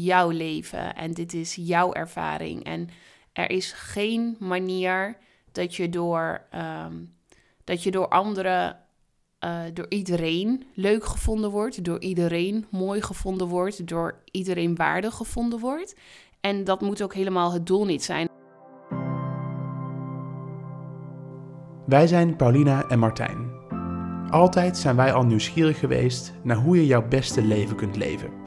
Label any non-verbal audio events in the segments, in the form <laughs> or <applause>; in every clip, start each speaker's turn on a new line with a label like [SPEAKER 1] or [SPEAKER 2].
[SPEAKER 1] jouw leven en dit is jouw ervaring. En er is geen manier dat je door, ehm, dat je door anderen, eh, door iedereen leuk gevonden wordt, door iedereen mooi gevonden wordt, door iedereen waardig gevonden wordt. En dat moet ook helemaal het doel niet zijn.
[SPEAKER 2] Wij zijn Paulina en Martijn. Altijd zijn wij al nieuwsgierig geweest naar hoe je jouw beste leven kunt leven.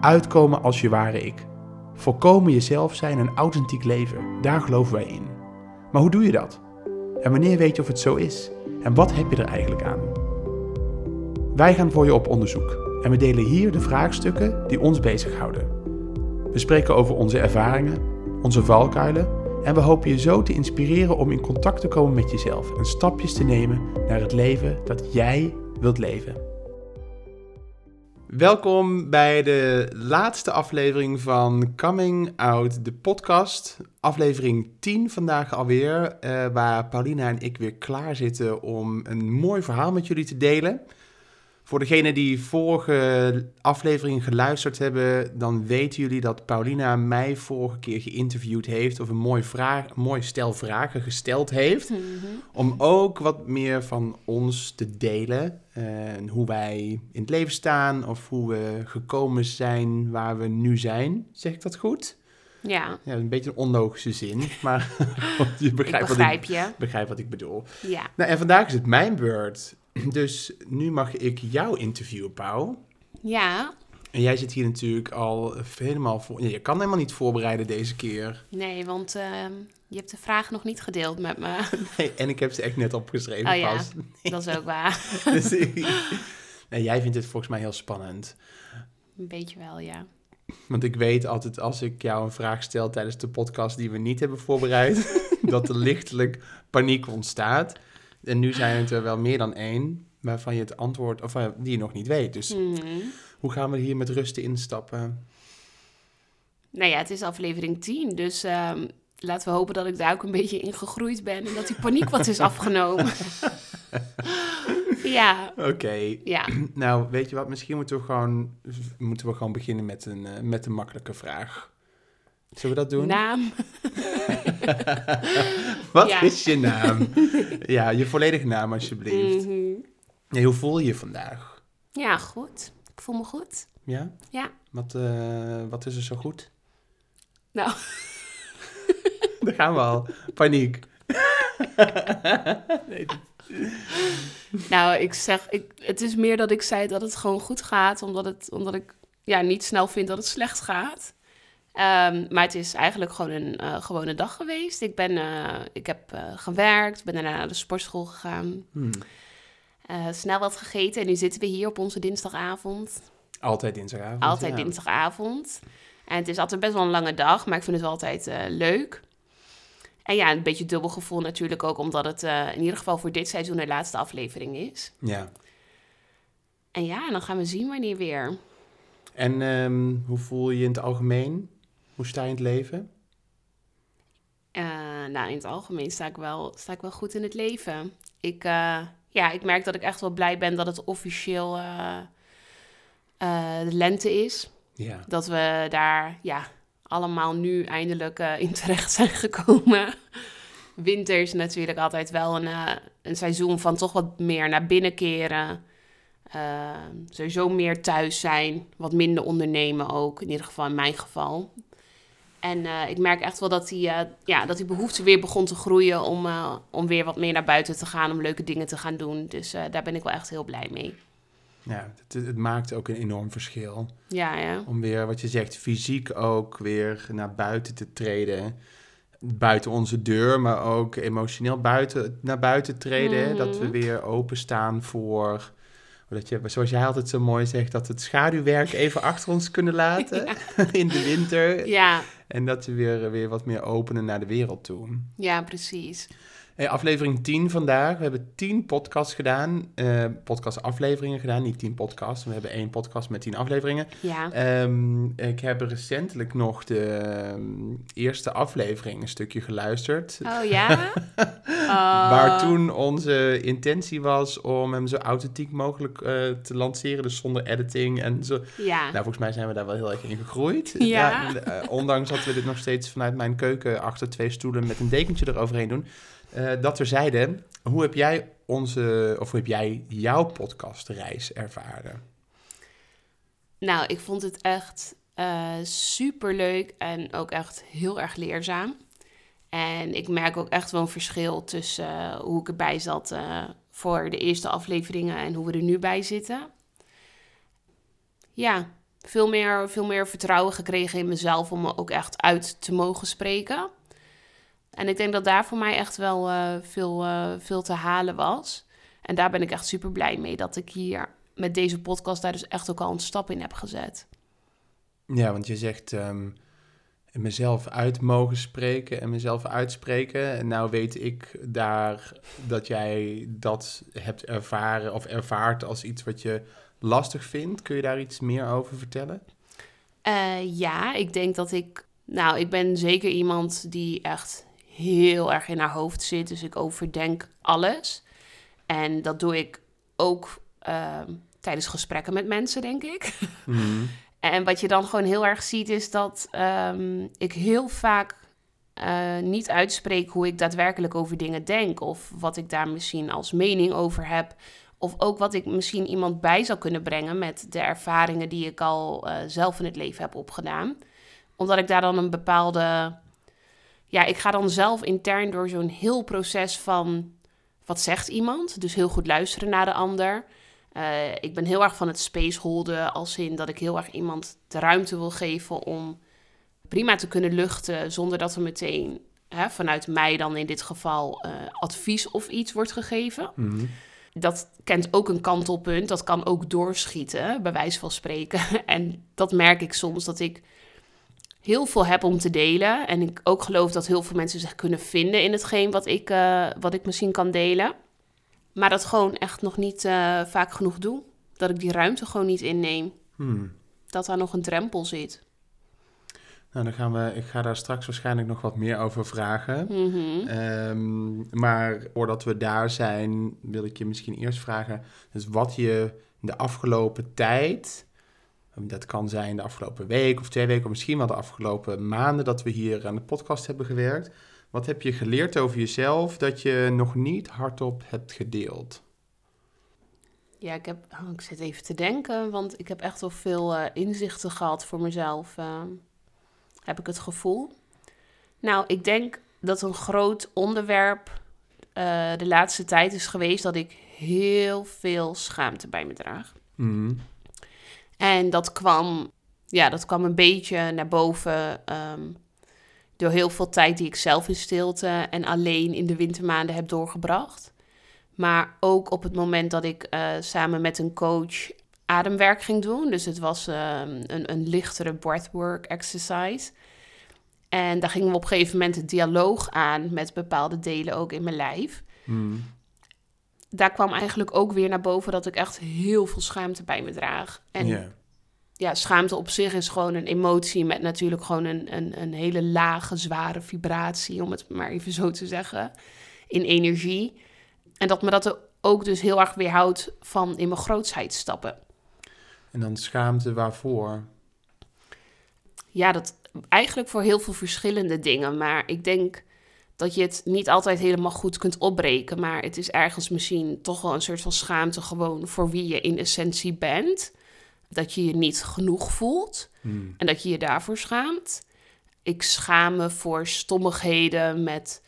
[SPEAKER 2] Uitkomen als je ware ik. Volkomen jezelf zijn en authentiek leven, daar geloven wij in. Maar hoe doe je dat? En wanneer weet je of het zo is? En wat heb je er eigenlijk aan? Wij gaan voor je op onderzoek en we delen hier de vraagstukken die ons bezighouden. We spreken over onze ervaringen, onze valkuilen en we hopen je zo te inspireren om in contact te komen met jezelf en stapjes te nemen naar het leven dat jij wilt leven. Welkom bij de laatste aflevering van Coming Out, de podcast. Aflevering 10 vandaag alweer, uh, waar Paulina en ik weer klaar zitten om een mooi verhaal met jullie te delen. Voor degenen die vorige aflevering geluisterd hebben, dan weten jullie dat Paulina mij vorige keer geïnterviewd heeft of een mooi, vraag, een mooi stel vragen gesteld heeft. Mhm. Om ook wat meer van ons te delen. Uh, en hoe wij in het leven staan of hoe we gekomen zijn waar we nu zijn. Zeg ik dat goed?
[SPEAKER 1] Ja.
[SPEAKER 2] ja een beetje een onlogische zin, <laughs> maar je begrijpt,
[SPEAKER 1] begrijp
[SPEAKER 2] wat
[SPEAKER 1] ik,
[SPEAKER 2] je. begrijpt wat ik bedoel.
[SPEAKER 1] Ja.
[SPEAKER 2] Nou, en vandaag is het mijn beurt. Dus nu mag ik jou interviewen, Pauw.
[SPEAKER 1] Ja.
[SPEAKER 2] En jij zit hier natuurlijk al helemaal voor. je kan helemaal niet voorbereiden deze keer.
[SPEAKER 1] Nee, want ehm, je hebt de vragen nog niet gedeeld met me. <laughs>
[SPEAKER 2] Nee, en ik heb ze echt net opgeschreven.
[SPEAKER 1] Oh ja, dat is ook waar. <laughs>
[SPEAKER 2] dus, nee, jij vindt het volgens mij heel spannend.
[SPEAKER 1] Een beetje wel, ja.
[SPEAKER 2] Want ik weet altijd als ik jou een vraag stel tijdens de podcast die we niet hebben voorbereid, <laughs> dat er lichtelijk paniek ontstaat. En nu zijn het er wel meer dan één waarvan je het antwoord, of eh, die je nog niet weet. Dus
[SPEAKER 1] mhm.
[SPEAKER 2] hoe gaan we hier met rust instappen?
[SPEAKER 1] Nou ja, het is aflevering 10, dus ehm, laten we hopen dat ik daar ook een beetje in gegroeid ben en dat die paniek wat is afgenomen. <laughs> ja.
[SPEAKER 2] Oké.
[SPEAKER 1] Ja.
[SPEAKER 2] Nou, weet je wat? Misschien moeten we gewoon, moeten we gewoon beginnen met een, uh, met een makkelijke vraag. Zullen we dat doen?
[SPEAKER 1] Naam. <laughs>
[SPEAKER 2] Wat is je naam? <laughs> ja, je volledige naam alsjeblieft.
[SPEAKER 1] Mm
[SPEAKER 2] hoe voel je je vandaag?
[SPEAKER 1] Ja, goed. Ik voel me goed.
[SPEAKER 2] Ja?
[SPEAKER 1] Ja.
[SPEAKER 2] Wat, uh, wat is er zo goed?
[SPEAKER 1] Nou. <laughs>
[SPEAKER 2] Daar gaan we al. Paniek.
[SPEAKER 1] nee. Nou, ik zeg, ik, het is meer dat ik zei dat het gewoon goed gaat, omdat, het, omdat ik ja, niet snel vind dat het slecht gaat. Um, maar het is eigenlijk gewoon een uh, gewone dag geweest. Ik, ben, uh, ik heb uh, gewerkt, ben daarna naar de sportschool gegaan.
[SPEAKER 2] Hmm.
[SPEAKER 1] snel wat gegeten en nu zitten we hier op onze dinsdagavond.
[SPEAKER 2] Altijd dinsdagavond.
[SPEAKER 1] Altijd
[SPEAKER 2] ja.
[SPEAKER 1] dinsdagavond. En het is altijd best wel een lange dag, maar ik vind het wel altijd leuk. En ja, een beetje dubbel gevoel natuurlijk ook, omdat het in ieder geval voor dit seizoen de laatste aflevering is.
[SPEAKER 2] Ja.
[SPEAKER 1] En ja, dan gaan we zien wanneer weer.
[SPEAKER 2] En um, hoe voel je je in het algemeen? Hoe sta je in het leven?
[SPEAKER 1] Uh, nou, in het algemeen sta ik, wel, sta ik wel goed in het leven. Ik, uh, ja, ik merk dat ik echt wel blij ben dat het officieel uh, de lente is.
[SPEAKER 2] Ja.
[SPEAKER 1] Dat we daar ja, allemaal nu eindelijk in terecht zijn <laughs> gekomen. Winter is natuurlijk altijd wel een, een seizoen van toch wat meer naar binnen keren. sowieso meer thuis zijn, wat minder ondernemen ook, in ieder geval in mijn geval. En uh, ik merk echt wel dat die, uh, ja, dat die behoefte weer begon te groeien om, uh, om weer wat meer naar buiten te gaan, om leuke dingen te gaan doen. Dus daar ben ik wel echt heel blij mee.
[SPEAKER 2] Ja, het, het, maakt ook een enorm verschil.
[SPEAKER 1] Ja, ja.
[SPEAKER 2] Om weer, wat je zegt, fysiek ook weer naar buiten te treden. Buiten onze deur, maar ook emotioneel buiten, naar buiten treden. Mm -hmm. Dat we weer openstaan voor dat je, zoals jij altijd zo mooi zegt, dat het schaduwwerk even achter ons kunnen laten <laughs> ja. <laughs> in de winter.
[SPEAKER 1] Ja.
[SPEAKER 2] En dat we weer, weer wat meer openen naar de wereld toe.
[SPEAKER 1] Ja, precies.
[SPEAKER 2] Hey, aflevering 10 vandaag. We hebben 10 podcasts gedaan. eh podcast-afleveringen gedaan. Niet 10 podcasts. We hebben één podcast met 10 afleveringen.
[SPEAKER 1] Ja.
[SPEAKER 2] Ehm, ik heb recentelijk nog de ehm, eerste aflevering een stukje geluisterd.
[SPEAKER 1] Oh ja? <laughs>
[SPEAKER 2] Waar
[SPEAKER 1] Oh.
[SPEAKER 2] toen onze intentie was om hem zo authentiek mogelijk eh, te lanceren. Dus zonder editing en zo.
[SPEAKER 1] Ja.
[SPEAKER 2] Nou, volgens mij zijn we daar wel heel erg in gegroeid.
[SPEAKER 1] Ja.
[SPEAKER 2] eh, ondanks dat we dit nog steeds vanuit mijn keuken achter twee stoelen met een dekentje eroverheen doen. Eh, dat er zeiden, hoe heb jij onze, of hoe heb jij jouw podcastreis ervaren?
[SPEAKER 1] Nou, ik vond het echt super leuk en ook echt heel erg leerzaam. En ik merk ook echt wel een verschil tussen eh, hoe ik erbij zat eh, voor de eerste afleveringen en hoe we er nu bij zitten. Ja, veel meer, veel meer vertrouwen gekregen in mezelf om me ook echt uit te mogen spreken. En ik denk dat daar voor mij echt wel eh, veel, eh, veel te halen was. En daar ben ik echt super blij mee dat ik hier met deze podcast daar dus echt ook al een stap in heb gezet.
[SPEAKER 2] Ja, want je zegt ehm, mezelf uit mogen spreken en mezelf uitspreken. En nou weet ik daar dat jij dat hebt ervaren of ervaart als iets wat je lastig vindt. Kun je daar iets meer over vertellen?
[SPEAKER 1] Eh, ja, ik denk dat ik. Nou, ik ben zeker iemand die echt heel erg in haar hoofd zit. Dus ik overdenk alles. En dat doe ik ook ehm, tijdens gesprekken met mensen, denk ik. <laughs>
[SPEAKER 2] Mhm.
[SPEAKER 1] En wat je dan gewoon heel erg ziet, is dat ehm, ik heel vaak eh, niet uitspreek hoe ik daadwerkelijk over dingen denk. Of wat ik daar misschien als mening over heb. Of ook wat ik misschien iemand bij zou kunnen brengen met de ervaringen die ik al eh, zelf in het leven heb opgedaan. Omdat ik daar dan een bepaalde. Ja, ik ga dan zelf intern door zo'n heel proces van. Wat zegt iemand? Dus heel goed luisteren naar de ander. Eh, ik ben heel erg van het spaceholden, als in dat ik heel erg iemand de ruimte wil geven om prima te kunnen luchten, zonder dat er meteen hè, vanuit mij dan in dit geval eh, advies of iets wordt gegeven.
[SPEAKER 2] Mhm.
[SPEAKER 1] Dat kent ook een kantelpunt, dat kan ook doorschieten, bij wijze van spreken. <laughs> En dat merk ik soms, dat ik heel veel heb om te delen. En ik ook geloof dat heel veel mensen zich kunnen vinden in hetgeen wat ik, eh, wat ik misschien kan delen. Maar dat gewoon echt nog niet eh, vaak genoeg doe. Dat ik die ruimte gewoon niet inneem.
[SPEAKER 2] Hmm.
[SPEAKER 1] Dat daar nog een drempel zit.
[SPEAKER 2] Nou, dan gaan we, ik ga daar straks waarschijnlijk nog wat meer over vragen.
[SPEAKER 1] Mhm.
[SPEAKER 2] Ehm, maar voordat we daar zijn, wil ik je misschien eerst vragen... Dus wat je de afgelopen tijd... Dat kan zijn de afgelopen week of twee weken... of misschien wel de afgelopen maanden dat we hier aan de podcast hebben gewerkt. Wat heb je geleerd over jezelf dat je nog niet hardop hebt gedeeld?
[SPEAKER 1] Ja, ik, heb, oh, ik zit even te denken, want ik heb echt wel veel eh, inzichten gehad voor mezelf. eh, heb ik het gevoel. Nou, ik denk dat een groot onderwerp eh, de laatste tijd is geweest dat ik heel veel schaamte bij me draag.
[SPEAKER 2] Mhm.
[SPEAKER 1] En dat kwam, ja, dat kwam een beetje naar boven ehm, door heel veel tijd die ik zelf in stilte en alleen in de wintermaanden heb doorgebracht. Maar ook op het moment dat ik eh, samen met een coach ademwerk ging doen. Dus het was ehm, een, een lichtere breathwork exercise. En daar gingen we op een gegeven moment een dialoog aan met bepaalde delen ook in mijn lijf.
[SPEAKER 2] Mhm.
[SPEAKER 1] Daar kwam eigenlijk ook weer naar boven dat ik echt heel veel schaamte bij me draag. En
[SPEAKER 2] Ja.
[SPEAKER 1] ja, schaamte op zich is gewoon een emotie met natuurlijk gewoon een, een, een hele lage, zware vibratie, om het maar even zo te zeggen, in energie. En dat me dat ook dus heel erg weerhoudt van in mijn grootsheid stappen.
[SPEAKER 2] En dan schaamte waarvoor?
[SPEAKER 1] Ja, dat eigenlijk voor heel veel verschillende dingen. Maar ik denk dat je het niet altijd helemaal goed kunt opbreken. Maar het is ergens misschien toch wel een soort van schaamte gewoon voor wie je in essentie bent. Dat je je niet genoeg voelt.
[SPEAKER 2] Mhm.
[SPEAKER 1] En dat je je daarvoor schaamt. Ik schaam me voor stommigheden met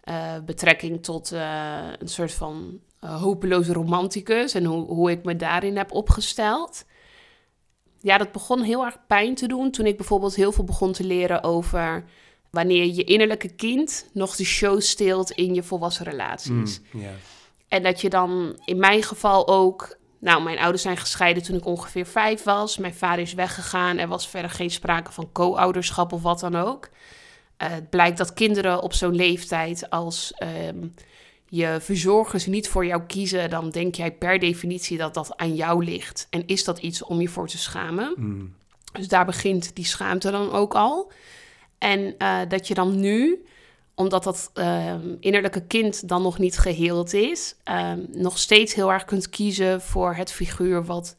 [SPEAKER 1] eh, betrekking tot eh, een soort van eh, hopeloze romanticus en hoe, hoe ik me daarin heb opgesteld. Ja, dat begon heel erg pijn te doen toen ik bijvoorbeeld heel veel begon te leren over wanneer je innerlijke kind nog de show steelt in je volwassen relaties.
[SPEAKER 2] Ja.
[SPEAKER 1] En dat je dan in mijn geval ook. Nou, mijn ouders zijn gescheiden toen ik ongeveer vijf was. Mijn vader is weggegaan. Er was verder geen sprake van co-ouderschap of wat dan ook. Eh, het blijkt dat kinderen op zo'n leeftijd, als ehm, je verzorgers niet voor jou kiezen, dan denk jij per definitie dat dat aan jou ligt. En is dat iets om je voor te schamen?
[SPEAKER 2] Mm.
[SPEAKER 1] Dus daar begint die schaamte dan ook al. En eh, dat je dan nu, omdat dat ehm, innerlijke kind dan nog niet geheeld is, ehm, nog steeds heel erg kunt kiezen voor het figuur wat,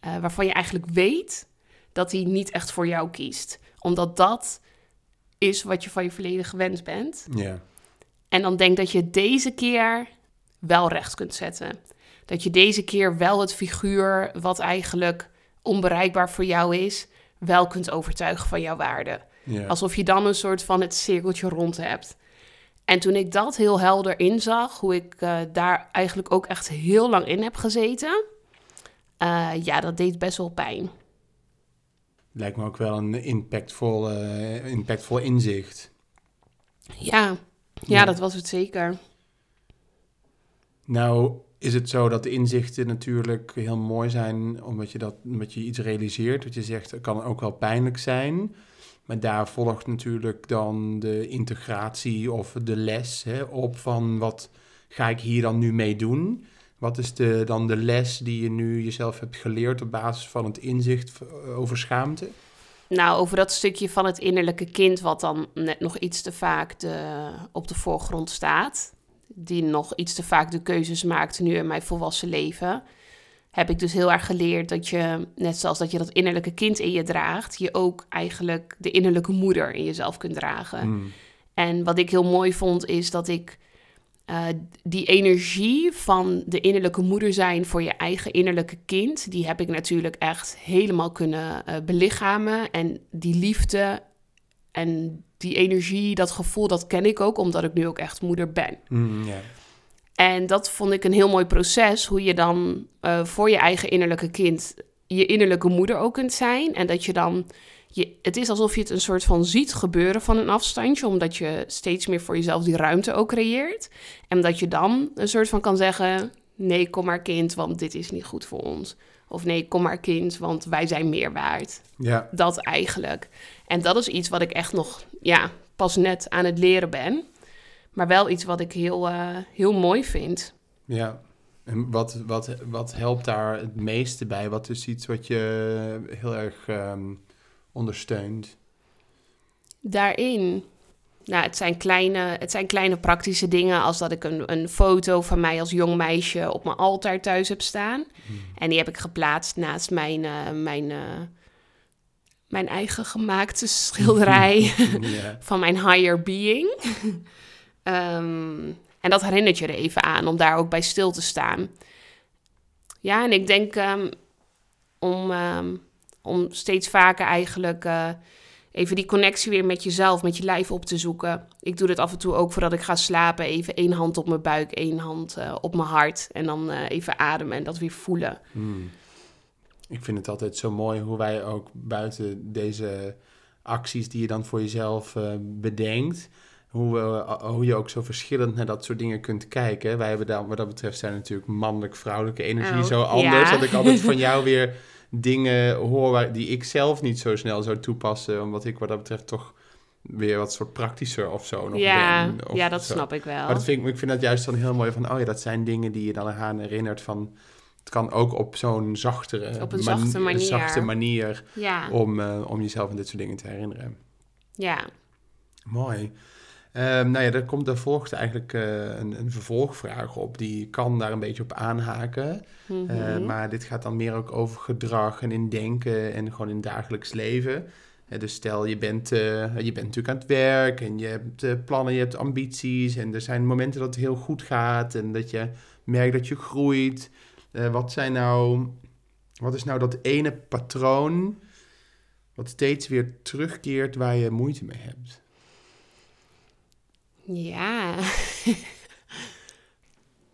[SPEAKER 1] eh, waarvan je eigenlijk weet dat hij niet echt voor jou kiest. Omdat dat is wat je van je verleden gewend bent.
[SPEAKER 2] Ja.
[SPEAKER 1] En dan denk dat je deze keer wel recht kunt zetten. Dat je deze keer wel het figuur wat eigenlijk onbereikbaar voor jou is, wel kunt overtuigen van jouw waarde.
[SPEAKER 2] Ja.
[SPEAKER 1] Alsof je dan een soort van het cirkeltje rond hebt. En toen ik dat heel helder inzag, hoe ik eh, daar eigenlijk ook echt heel lang in heb gezeten, eh, ja, dat deed best wel pijn.
[SPEAKER 2] Lijkt me ook wel een impactvol, eh, impactvol inzicht.
[SPEAKER 1] Ja, ja,
[SPEAKER 2] Ja.
[SPEAKER 1] dat was het zeker.
[SPEAKER 2] Nou is het zo dat de inzichten natuurlijk heel mooi zijn, omdat je, dat, omdat je iets realiseert. Wat je zegt, het kan ook wel pijnlijk zijn. Maar daar volgt natuurlijk dan de integratie of de les hè, op van wat ga ik hier dan nu mee doen? Wat is de, dan de les die je nu jezelf hebt geleerd op basis van het inzicht over schaamte?
[SPEAKER 1] Nou, over dat stukje van het innerlijke kind, wat dan net nog iets te vaak de, op de voorgrond staat, die nog iets te vaak de keuzes maakt nu in mijn volwassen leven, heb ik dus heel erg geleerd dat je, net zoals dat je dat innerlijke kind in je draagt, je ook eigenlijk de innerlijke moeder in jezelf kunt dragen.
[SPEAKER 2] Hmm.
[SPEAKER 1] En wat ik heel mooi vond, is dat ik eh, die energie van de innerlijke moeder zijn voor je eigen innerlijke kind, die heb ik natuurlijk echt helemaal kunnen eh, belichamen. En die liefde en die energie, dat gevoel, dat ken ik ook, omdat ik nu ook echt moeder ben.
[SPEAKER 2] Ja.
[SPEAKER 1] En dat vond ik een heel mooi proces, hoe je dan eh, voor je eigen innerlijke kind je innerlijke moeder ook kunt zijn. En dat je dan, je, het is alsof je het een soort van ziet gebeuren van een afstandje, omdat je steeds meer voor jezelf die ruimte ook creëert. En dat je dan een soort van kan zeggen, nee, kom maar kind, want dit is niet goed voor ons. Of nee, kom maar kind, want wij zijn meer waard.
[SPEAKER 2] ja,
[SPEAKER 1] Dat eigenlijk. En dat is iets wat ik echt nog, ja, pas net aan het leren ben. Maar wel iets wat ik heel, eh, heel mooi vind.
[SPEAKER 2] Ja, en wat, wat, wat helpt daar het meeste bij? Wat is iets wat je heel erg ehm, ondersteunt?
[SPEAKER 1] Daarin, nou, het zijn kleine, het zijn kleine praktische dingen als dat ik een, een foto van mij als jong meisje op mijn altaar thuis heb staan. En die heb ik geplaatst naast mijn, eh, mijn, eh, mijn eigen gemaakte <laughs> schilderij. <laughs> van mijn higher being. Ehm, en dat herinnert je er even aan om daar ook bij stil te staan. Ja, en ik denk ehm, om, ehm, om steeds vaker eigenlijk eh, even die connectie weer met jezelf, met je lijf op te zoeken. Ik doe dit af en toe ook voordat ik ga slapen. Even één hand op mijn buik, één hand eh, op mijn hart. En dan eh, even ademen en dat weer voelen.
[SPEAKER 2] Hmm. Ik vind het altijd zo mooi hoe wij ook buiten deze acties die je dan voor jezelf bedenkt, hoe, we- hoe je ook zo verschillend naar dat soort dingen kunt kijken. Wij hebben daar, wat dat betreft zijn natuurlijk mannelijk-vrouwelijke energie
[SPEAKER 1] Oh,
[SPEAKER 2] zo anders.
[SPEAKER 1] ja.
[SPEAKER 2] Dat ik altijd van <laughs> jou weer dingen hoor waar, die ik zelf niet zo snel zou toepassen, omdat ik wat dat betreft toch weer wat soort praktischer of zo nog
[SPEAKER 1] ja,
[SPEAKER 2] ben. Of
[SPEAKER 1] ja, dat
[SPEAKER 2] zo.
[SPEAKER 1] snap ik wel.
[SPEAKER 2] Maar dat vind ik, ik vind dat juist dan heel mooi van, oh ja, dat zijn dingen die je dan aan herinnert van, het kan ook op zo'n zachtere,
[SPEAKER 1] Op een zachte manier.
[SPEAKER 2] zachte manier
[SPEAKER 1] Ja,
[SPEAKER 2] om, eh, om jezelf aan dit soort dingen te herinneren.
[SPEAKER 1] ja.
[SPEAKER 2] Mooi. Ehm, nou ja, er komt, daar volgt eigenlijk eh, een, een vervolgvraag op. Die kan daar een beetje op aanhaken.
[SPEAKER 1] Mhm.
[SPEAKER 2] Eh, maar dit gaat dan meer ook over gedrag en in denken en gewoon in dagelijks leven. Dus stel, je bent, eh, je bent natuurlijk aan het werk en je hebt plannen, je hebt ambities. En er zijn momenten dat het heel goed gaat en dat je merkt dat je groeit. Wat, zijn nou, wat is nou dat ene patroon wat steeds weer terugkeert waar je moeite mee hebt?
[SPEAKER 1] Ja.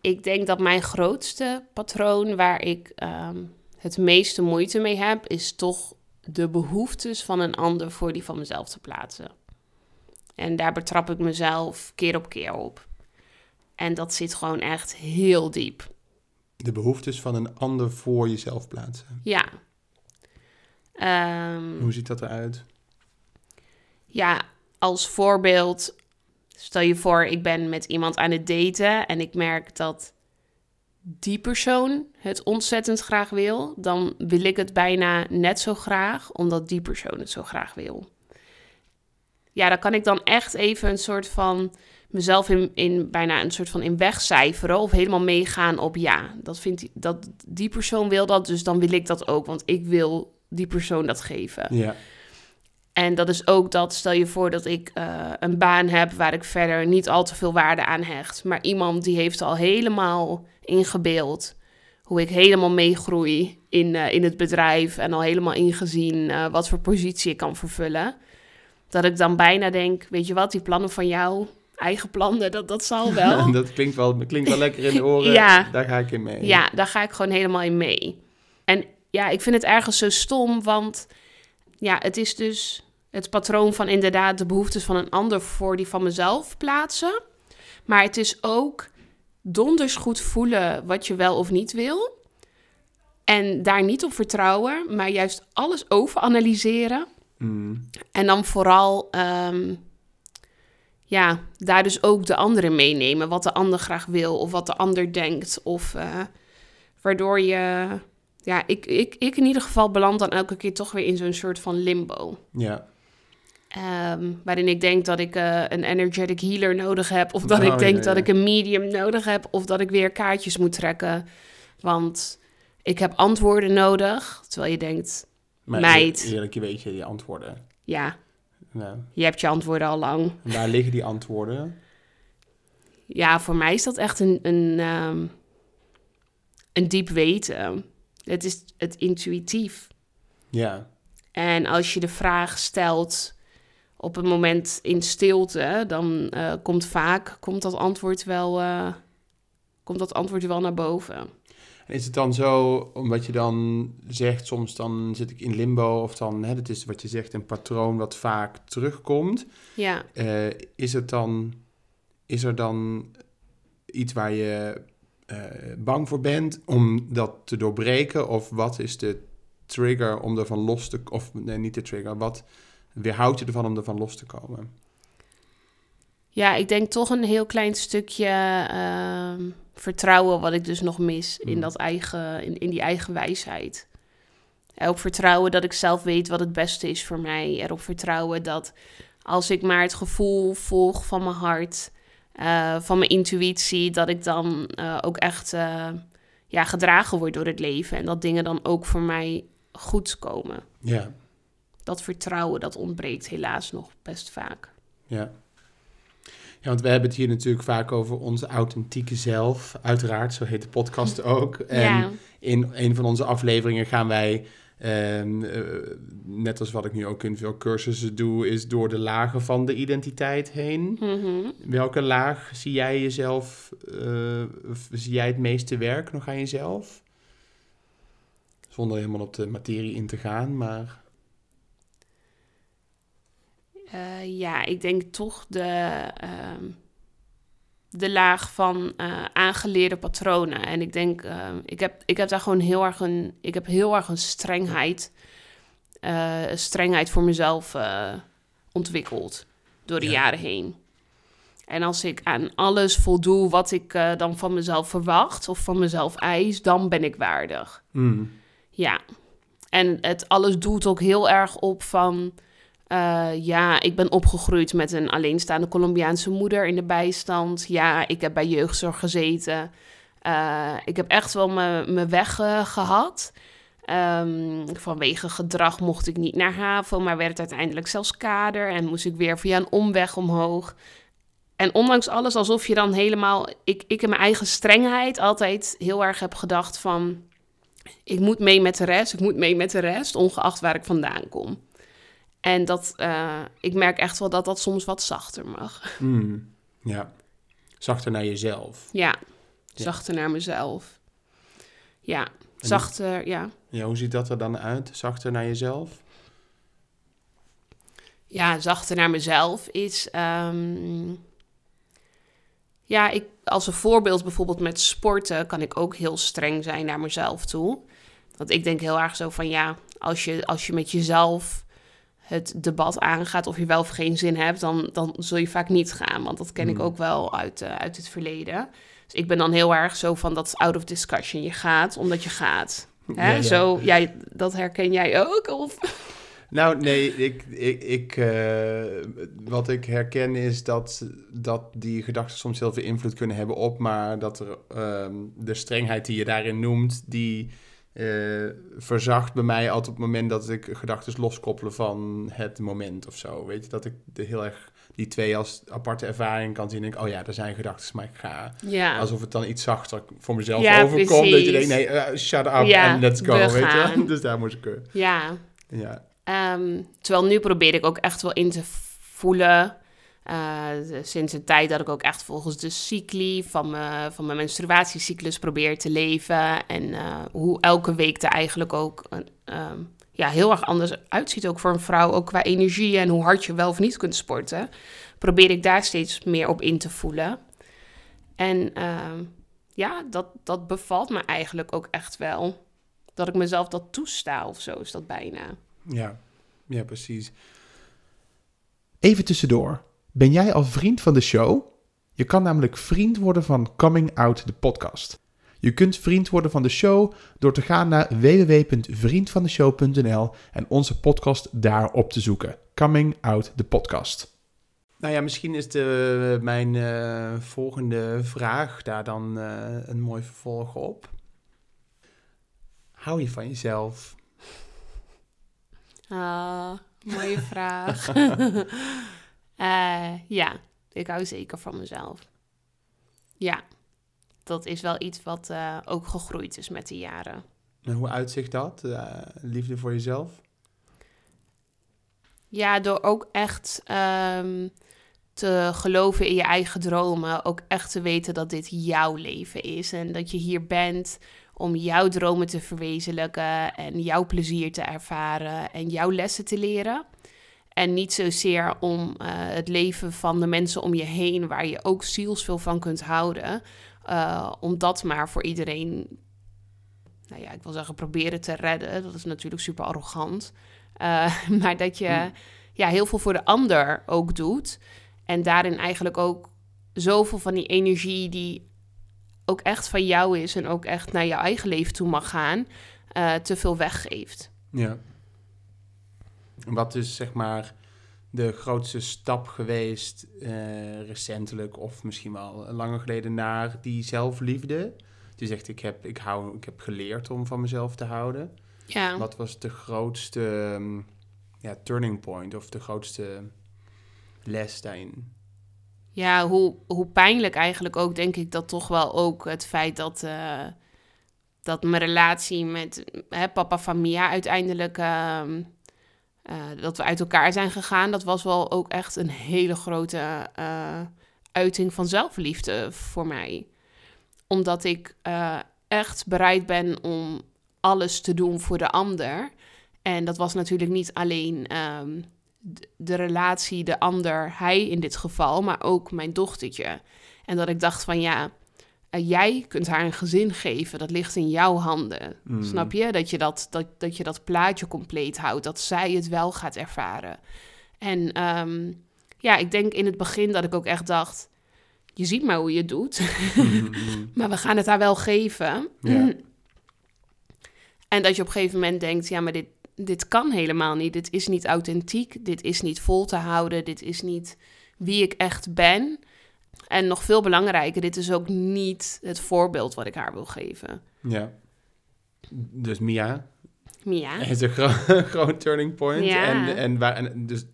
[SPEAKER 1] ik denk dat mijn grootste patroon waar ik ehm, het meeste moeite mee heb, is toch de behoeftes van een ander voor die van mezelf te plaatsen. En daar betrap ik mezelf keer op keer op. En dat zit gewoon echt heel diep.
[SPEAKER 2] De behoeftes van een ander voor jezelf plaatsen.
[SPEAKER 1] Ja. Ehm,
[SPEAKER 2] Hoe ziet dat eruit?
[SPEAKER 1] Ja, als voorbeeld, stel je voor, ik ben met iemand aan het daten en ik merk dat die persoon het ontzettend graag wil, dan wil ik het bijna net zo graag, omdat die persoon het zo graag wil. Ja, dan kan ik dan echt even een soort van mezelf in, in bijna een soort van in wegcijferen of helemaal meegaan op ja, dat vindt dat die persoon wil dat, dus dan wil ik dat ook, want ik wil die persoon dat geven.
[SPEAKER 2] Ja.
[SPEAKER 1] En dat is ook dat, stel je voor dat ik uh, een baan heb waar ik verder niet al te veel waarde aan hecht, maar iemand die heeft al helemaal ingebeeld hoe ik helemaal meegroei in, uh, in het bedrijf en al helemaal ingezien uh, wat voor positie ik kan vervullen. Dat ik dan bijna denk, weet je wat, die plannen van jou, eigen plannen, dat, dat zal <laughs> wel.
[SPEAKER 2] dat klinkt wel, klinkt wel lekker in de oren,
[SPEAKER 1] Ja.
[SPEAKER 2] daar ga ik in mee.
[SPEAKER 1] Ja, daar ga ik gewoon helemaal in mee. En ja, ik vind het ergens zo stom, want ja, het is dus het patroon van inderdaad de behoeftes van een ander voor die van mezelf plaatsen. Maar het is ook donders goed voelen wat je wel of niet wil. En daar niet op vertrouwen, maar juist alles overanalyseren.
[SPEAKER 2] Mm.
[SPEAKER 1] En dan vooral, ehm, ja, daar dus ook de anderen meenemen. Wat de ander graag wil of wat de ander denkt. Of eh, waardoor je, ja, ik, ik, ik in ieder geval beland dan elke keer toch weer in zo'n soort van limbo.
[SPEAKER 2] Ja.
[SPEAKER 1] Ehm, waarin ik denk dat ik eh, een energetic healer nodig heb. Of dat
[SPEAKER 2] Oh,
[SPEAKER 1] ik denk
[SPEAKER 2] ja,
[SPEAKER 1] dat ik een medium nodig heb. Of dat ik weer kaartjes moet trekken. Want ik heb antwoorden nodig. Terwijl je denkt,
[SPEAKER 2] Maar
[SPEAKER 1] Meid.
[SPEAKER 2] eer- Eerlijk, je weet je die antwoorden.
[SPEAKER 1] ja, je hebt je antwoorden al lang.
[SPEAKER 2] en waar liggen die antwoorden?
[SPEAKER 1] Ja, voor mij is dat echt een, een, ehm, een diep weten. Het is het intuïtief.
[SPEAKER 2] Ja.
[SPEAKER 1] En als je de vraag stelt op een moment in stilte, dan eh, komt vaak komt dat antwoord wel, eh, komt dat antwoord wel naar boven.
[SPEAKER 2] En Is het dan zo, omdat je dan zegt, soms dan zit ik in limbo, of dan, hè, dat is wat je zegt, een patroon wat vaak terugkomt.
[SPEAKER 1] Ja,
[SPEAKER 2] Eh, is het dan, is er dan iets waar je bang voor bent om dat te doorbreken? Of wat is de trigger om ervan los te, of nee, niet de trigger, wat weerhoudt je ervan om ervan los te komen?
[SPEAKER 1] ja ik denk toch een heel klein stukje ehm, vertrouwen wat ik dus nog mis in,
[SPEAKER 2] Mm.
[SPEAKER 1] dat eigen, in, in die eigen wijsheid. Erop vertrouwen dat ik zelf weet wat het beste is voor mij. Erop vertrouwen dat als ik maar het gevoel volg van mijn hart, eh, van mijn intuïtie, dat ik dan eh, ook echt eh, ja, gedragen word door het leven. En dat dingen dan ook voor mij goed komen.
[SPEAKER 2] Ja,
[SPEAKER 1] Dat vertrouwen, dat ontbreekt helaas nog best vaak.
[SPEAKER 2] ja. Ja, want we hebben het hier natuurlijk vaak over onze authentieke zelf. Uiteraard, zo heet de podcast ook. En
[SPEAKER 1] ja,
[SPEAKER 2] in een van onze afleveringen gaan wij, ehm, eh, net als wat ik nu ook in veel cursussen doe, is door de lagen van de identiteit heen.
[SPEAKER 1] mhm.
[SPEAKER 2] Welke laag zie jij jezelf, eh, zie jij het meeste werk nog aan jezelf? Zonder helemaal op de materie in te gaan, maar
[SPEAKER 1] Eh, ja, ik denk toch de, ehm, de laag van eh, aangeleerde patronen. En ik denk, ehm, ik, heb, ik heb daar gewoon heel erg een, ik heb heel erg een strengheid, eh, strengheid voor mezelf eh, ontwikkeld door de
[SPEAKER 2] Ja.
[SPEAKER 1] jaren heen. En als ik aan alles voldoe wat ik eh, dan van mezelf verwacht of van mezelf eis, dan ben ik waardig.
[SPEAKER 2] mm,
[SPEAKER 1] Ja, en het alles doet ook heel erg op van... eh, ja, ik ben opgegroeid met een alleenstaande Colombiaanse moeder in de bijstand. Ja, ik heb bij jeugdzorg gezeten. Eh, ik heb echt wel mijn weg eh, gehad. Ehm, vanwege gedrag mocht ik niet naar HAVO, maar werd uiteindelijk zelfs kader. En moest ik weer via een omweg omhoog. En ondanks alles, alsof je dan helemaal... Ik, ik in mijn eigen strengheid altijd heel erg heb gedacht van ik moet mee met de rest, ik moet mee met de rest, ongeacht waar ik vandaan kom. En dat, eh, ik merk echt wel dat dat soms wat zachter mag. <laughs>
[SPEAKER 2] mm, ja. Zachter naar jezelf.
[SPEAKER 1] Ja,
[SPEAKER 2] Ja.
[SPEAKER 1] zachter naar mezelf. Ja, zachter, ja.
[SPEAKER 2] Ja, hoe ziet dat er dan uit? Zachter naar jezelf?
[SPEAKER 1] Ja, zachter naar mezelf is... ehm, ja, ik, als een voorbeeld bijvoorbeeld met sporten... kan ik ook heel streng zijn naar mezelf toe. Want ik denk heel erg zo van... ja, als je, als je met jezelf het debat aangaat of je wel of geen zin hebt, dan, dan zul je vaak niet gaan. Want dat ken ik
[SPEAKER 2] Hmm.
[SPEAKER 1] ook wel uit, eh, uit het verleden. Dus ik ben dan heel erg zo van dat is out of discussion. Je gaat omdat je gaat. Hè?
[SPEAKER 2] Ja, ja.
[SPEAKER 1] Zo, jij, dat herken jij ook? Of?
[SPEAKER 2] Nou, nee, ik, ik, ik, eh, wat ik herken is dat, dat die gedachten soms heel veel invloed kunnen hebben op, maar dat er ehm, de strengheid die je daarin noemt, die eh, verzacht bij mij altijd op het moment dat ik gedachten loskoppelen van het moment of zo. Weet je, dat ik de heel erg die twee als aparte ervaring kan zien. En denk, oh ja, er zijn gedachten, maar ik ga.
[SPEAKER 1] Ja.
[SPEAKER 2] Alsof het dan iets zachter voor mezelf
[SPEAKER 1] Ja,
[SPEAKER 2] overkomt. Dat je denkt, nee, eh, shut up
[SPEAKER 1] Ja,
[SPEAKER 2] and let's go,
[SPEAKER 1] we
[SPEAKER 2] weet je. <laughs> Dus daar moest ik... eh,
[SPEAKER 1] ja.
[SPEAKER 2] ja.
[SPEAKER 1] Ehm, terwijl nu probeer ik ook echt wel in te voelen. Eh, sinds een tijd dat ik ook echt volgens de cycli van van mijn menstruatiecyclus probeer te leven. En eh, hoe elke week er eigenlijk ook ehm, ja, heel erg anders uitziet. Ook voor een vrouw, ook qua energie en hoe hard je wel of niet kunt sporten. Probeer ik daar steeds meer op in te voelen. En ehm, ja, dat, dat bevalt me eigenlijk ook echt wel. Dat ik mezelf dat toesta of zo is dat bijna.
[SPEAKER 2] Ja, ja, precies. Even tussendoor. Ben jij al vriend van de show? Je kan namelijk vriend worden van Coming Out de podcast. Je kunt vriend worden van de show door te gaan naar www.vriendvandeshow.nl en onze podcast daar op te zoeken. Coming Out de podcast. Nou ja, misschien is de, mijn eh, volgende vraag daar dan eh, een mooi vervolg op. Hou je van jezelf?
[SPEAKER 1] Ah, mooie vraag. <laughs> Eh, ja, ik hou zeker van mezelf. Ja, dat is wel iets wat eh, ook gegroeid is met de jaren.
[SPEAKER 2] En hoe uitzicht dat? Eh, liefde voor jezelf?
[SPEAKER 1] Ja, door ook echt ehm, te geloven in je eigen dromen. Ook echt te weten dat dit jouw leven is. En dat je hier bent om jouw dromen te verwezenlijken. En jouw plezier te ervaren. En jouw lessen te leren. En niet zozeer om eh, het leven van de mensen om je heen, waar je ook zielsveel van kunt houden. eh, om dat maar voor iedereen, nou ja, ik wil zeggen, proberen te redden. Dat is natuurlijk super arrogant. Eh, <laughs> maar dat je
[SPEAKER 2] Hmm.
[SPEAKER 1] ja, heel veel voor de ander ook doet. En daarin eigenlijk ook zoveel van die energie die ook echt van jou is en ook echt naar jouw eigen leven toe mag gaan, te veel weggeeft.
[SPEAKER 2] Ja. Wat is zeg maar de grootste stap geweest eh, recentelijk of misschien wel langer geleden naar die zelfliefde? Je zegt, ik heb, ik, hou, ik heb geleerd om van mezelf te houden.
[SPEAKER 1] Ja.
[SPEAKER 2] Wat was de grootste ehm, ja, turning point of de grootste les daarin?
[SPEAKER 1] Ja, hoe, hoe pijnlijk eigenlijk ook, denk ik dat toch wel ook het feit dat, eh, dat mijn relatie met hè, papa van Mia uiteindelijk, ehm, eh, dat we uit elkaar zijn gegaan, dat was wel ook echt een hele grote eh, uiting van zelfliefde voor mij. Omdat ik eh, echt bereid ben om alles te doen voor de ander. En dat was natuurlijk niet alleen ehm, de, de relatie, de ander, hij in dit geval, maar ook mijn dochtertje. En dat ik dacht van ja, jij kunt haar een gezin geven, dat ligt in jouw handen.
[SPEAKER 2] Mm.
[SPEAKER 1] Snap je? Dat je dat, dat, dat je dat plaatje compleet houdt, dat zij het wel gaat ervaren. En ehm, ja, ik denk in het begin dat ik ook echt dacht, je ziet maar hoe je het doet,
[SPEAKER 2] Mhm, <laughs>
[SPEAKER 1] maar we gaan het haar wel geven.
[SPEAKER 2] Ja.
[SPEAKER 1] En dat je op een gegeven moment denkt, ja, maar dit, dit kan helemaal niet. Dit is niet authentiek, dit is niet vol te houden, dit is niet wie ik echt ben. En nog veel belangrijker, dit is ook niet het voorbeeld wat ik haar wil geven.
[SPEAKER 2] ja. Dus Mia
[SPEAKER 1] Mia. <laughs>
[SPEAKER 2] is een gro- <laughs> groot turning point.
[SPEAKER 1] Ja.
[SPEAKER 2] En, en, waar, en dus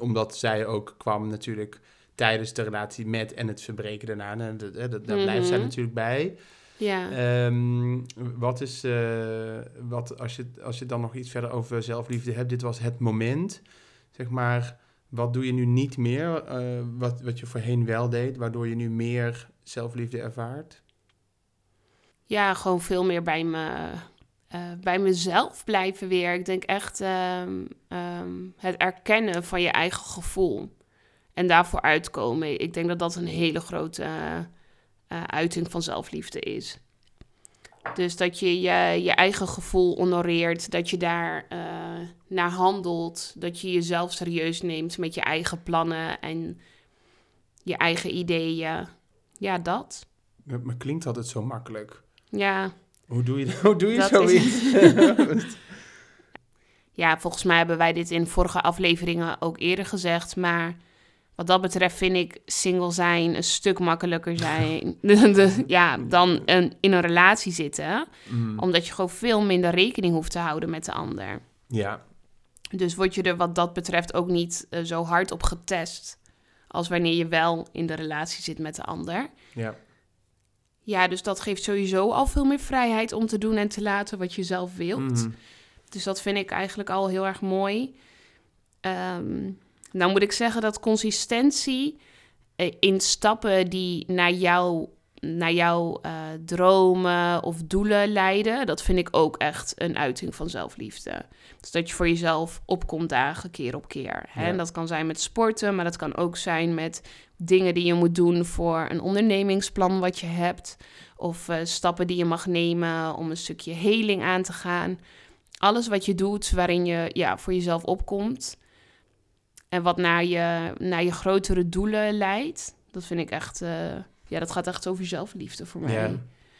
[SPEAKER 2] omdat zij ook kwam natuurlijk tijdens de relatie met en het verbreken daarna. En dat, dat, dat- daar blijft zij
[SPEAKER 1] Mhm.
[SPEAKER 2] natuurlijk bij.
[SPEAKER 1] Ja.
[SPEAKER 2] Ehm, wat is, eh, wat, als, je, als je dan nog iets verder over zelfliefde hebt, dit was het moment, zeg maar, wat doe je nu niet meer, eh, wat, wat je voorheen wel deed, waardoor je nu meer zelfliefde ervaart?
[SPEAKER 1] ja, gewoon veel meer bij, me, eh, bij mezelf blijven weer. Ik denk echt ehm, ehm, het erkennen van je eigen gevoel. En daarvoor uitkomen. Ik denk dat dat een hele grote eh, uiting van zelfliefde is. Dus dat je je, je eigen gevoel honoreert, dat je daar uh, naar handelt, dat je jezelf serieus neemt met je eigen plannen en je eigen ideeën. Ja, dat.
[SPEAKER 2] Maar klinkt altijd zo makkelijk.
[SPEAKER 1] Ja.
[SPEAKER 2] Hoe doe je, <laughs> hoe doe je zoiets? <laughs>
[SPEAKER 1] ja, volgens mij hebben wij dit in vorige afleveringen ook eerder gezegd, maar wat dat betreft vind ik single zijn een stuk makkelijker <laughs> zijn <laughs> ja, dan een, in een relatie zitten. Mm. Omdat je gewoon veel minder rekening hoeft te houden met de ander.
[SPEAKER 2] Ja.
[SPEAKER 1] Dus word je er wat dat betreft ook niet uh, zo hard op getest als wanneer je wel in de relatie zit met de ander.
[SPEAKER 2] Ja.
[SPEAKER 1] Ja, dus dat geeft sowieso al veel meer vrijheid om te doen en te laten wat je zelf wilt. Mm. Dus dat vind ik eigenlijk al heel erg mooi. Um, nou moet ik zeggen dat consistentie eh, in stappen die naar, jou, naar jouw uh, dromen of doelen leiden, dat vind ik ook echt een uiting van zelfliefde. Dus dat je voor jezelf opkomt dagen, keer op keer. Hè? En dat kan zijn met sporten, maar dat kan ook zijn met dingen die je moet doen voor een ondernemingsplan wat je hebt. Of uh, stappen die je mag nemen om een stukje heling aan te gaan. Alles wat je doet waarin je ja, voor jezelf opkomt en wat naar je, naar je grotere doelen leidt. Dat vind ik echt, uh, ja, dat gaat echt over zelfliefde voor mij.
[SPEAKER 2] Ja.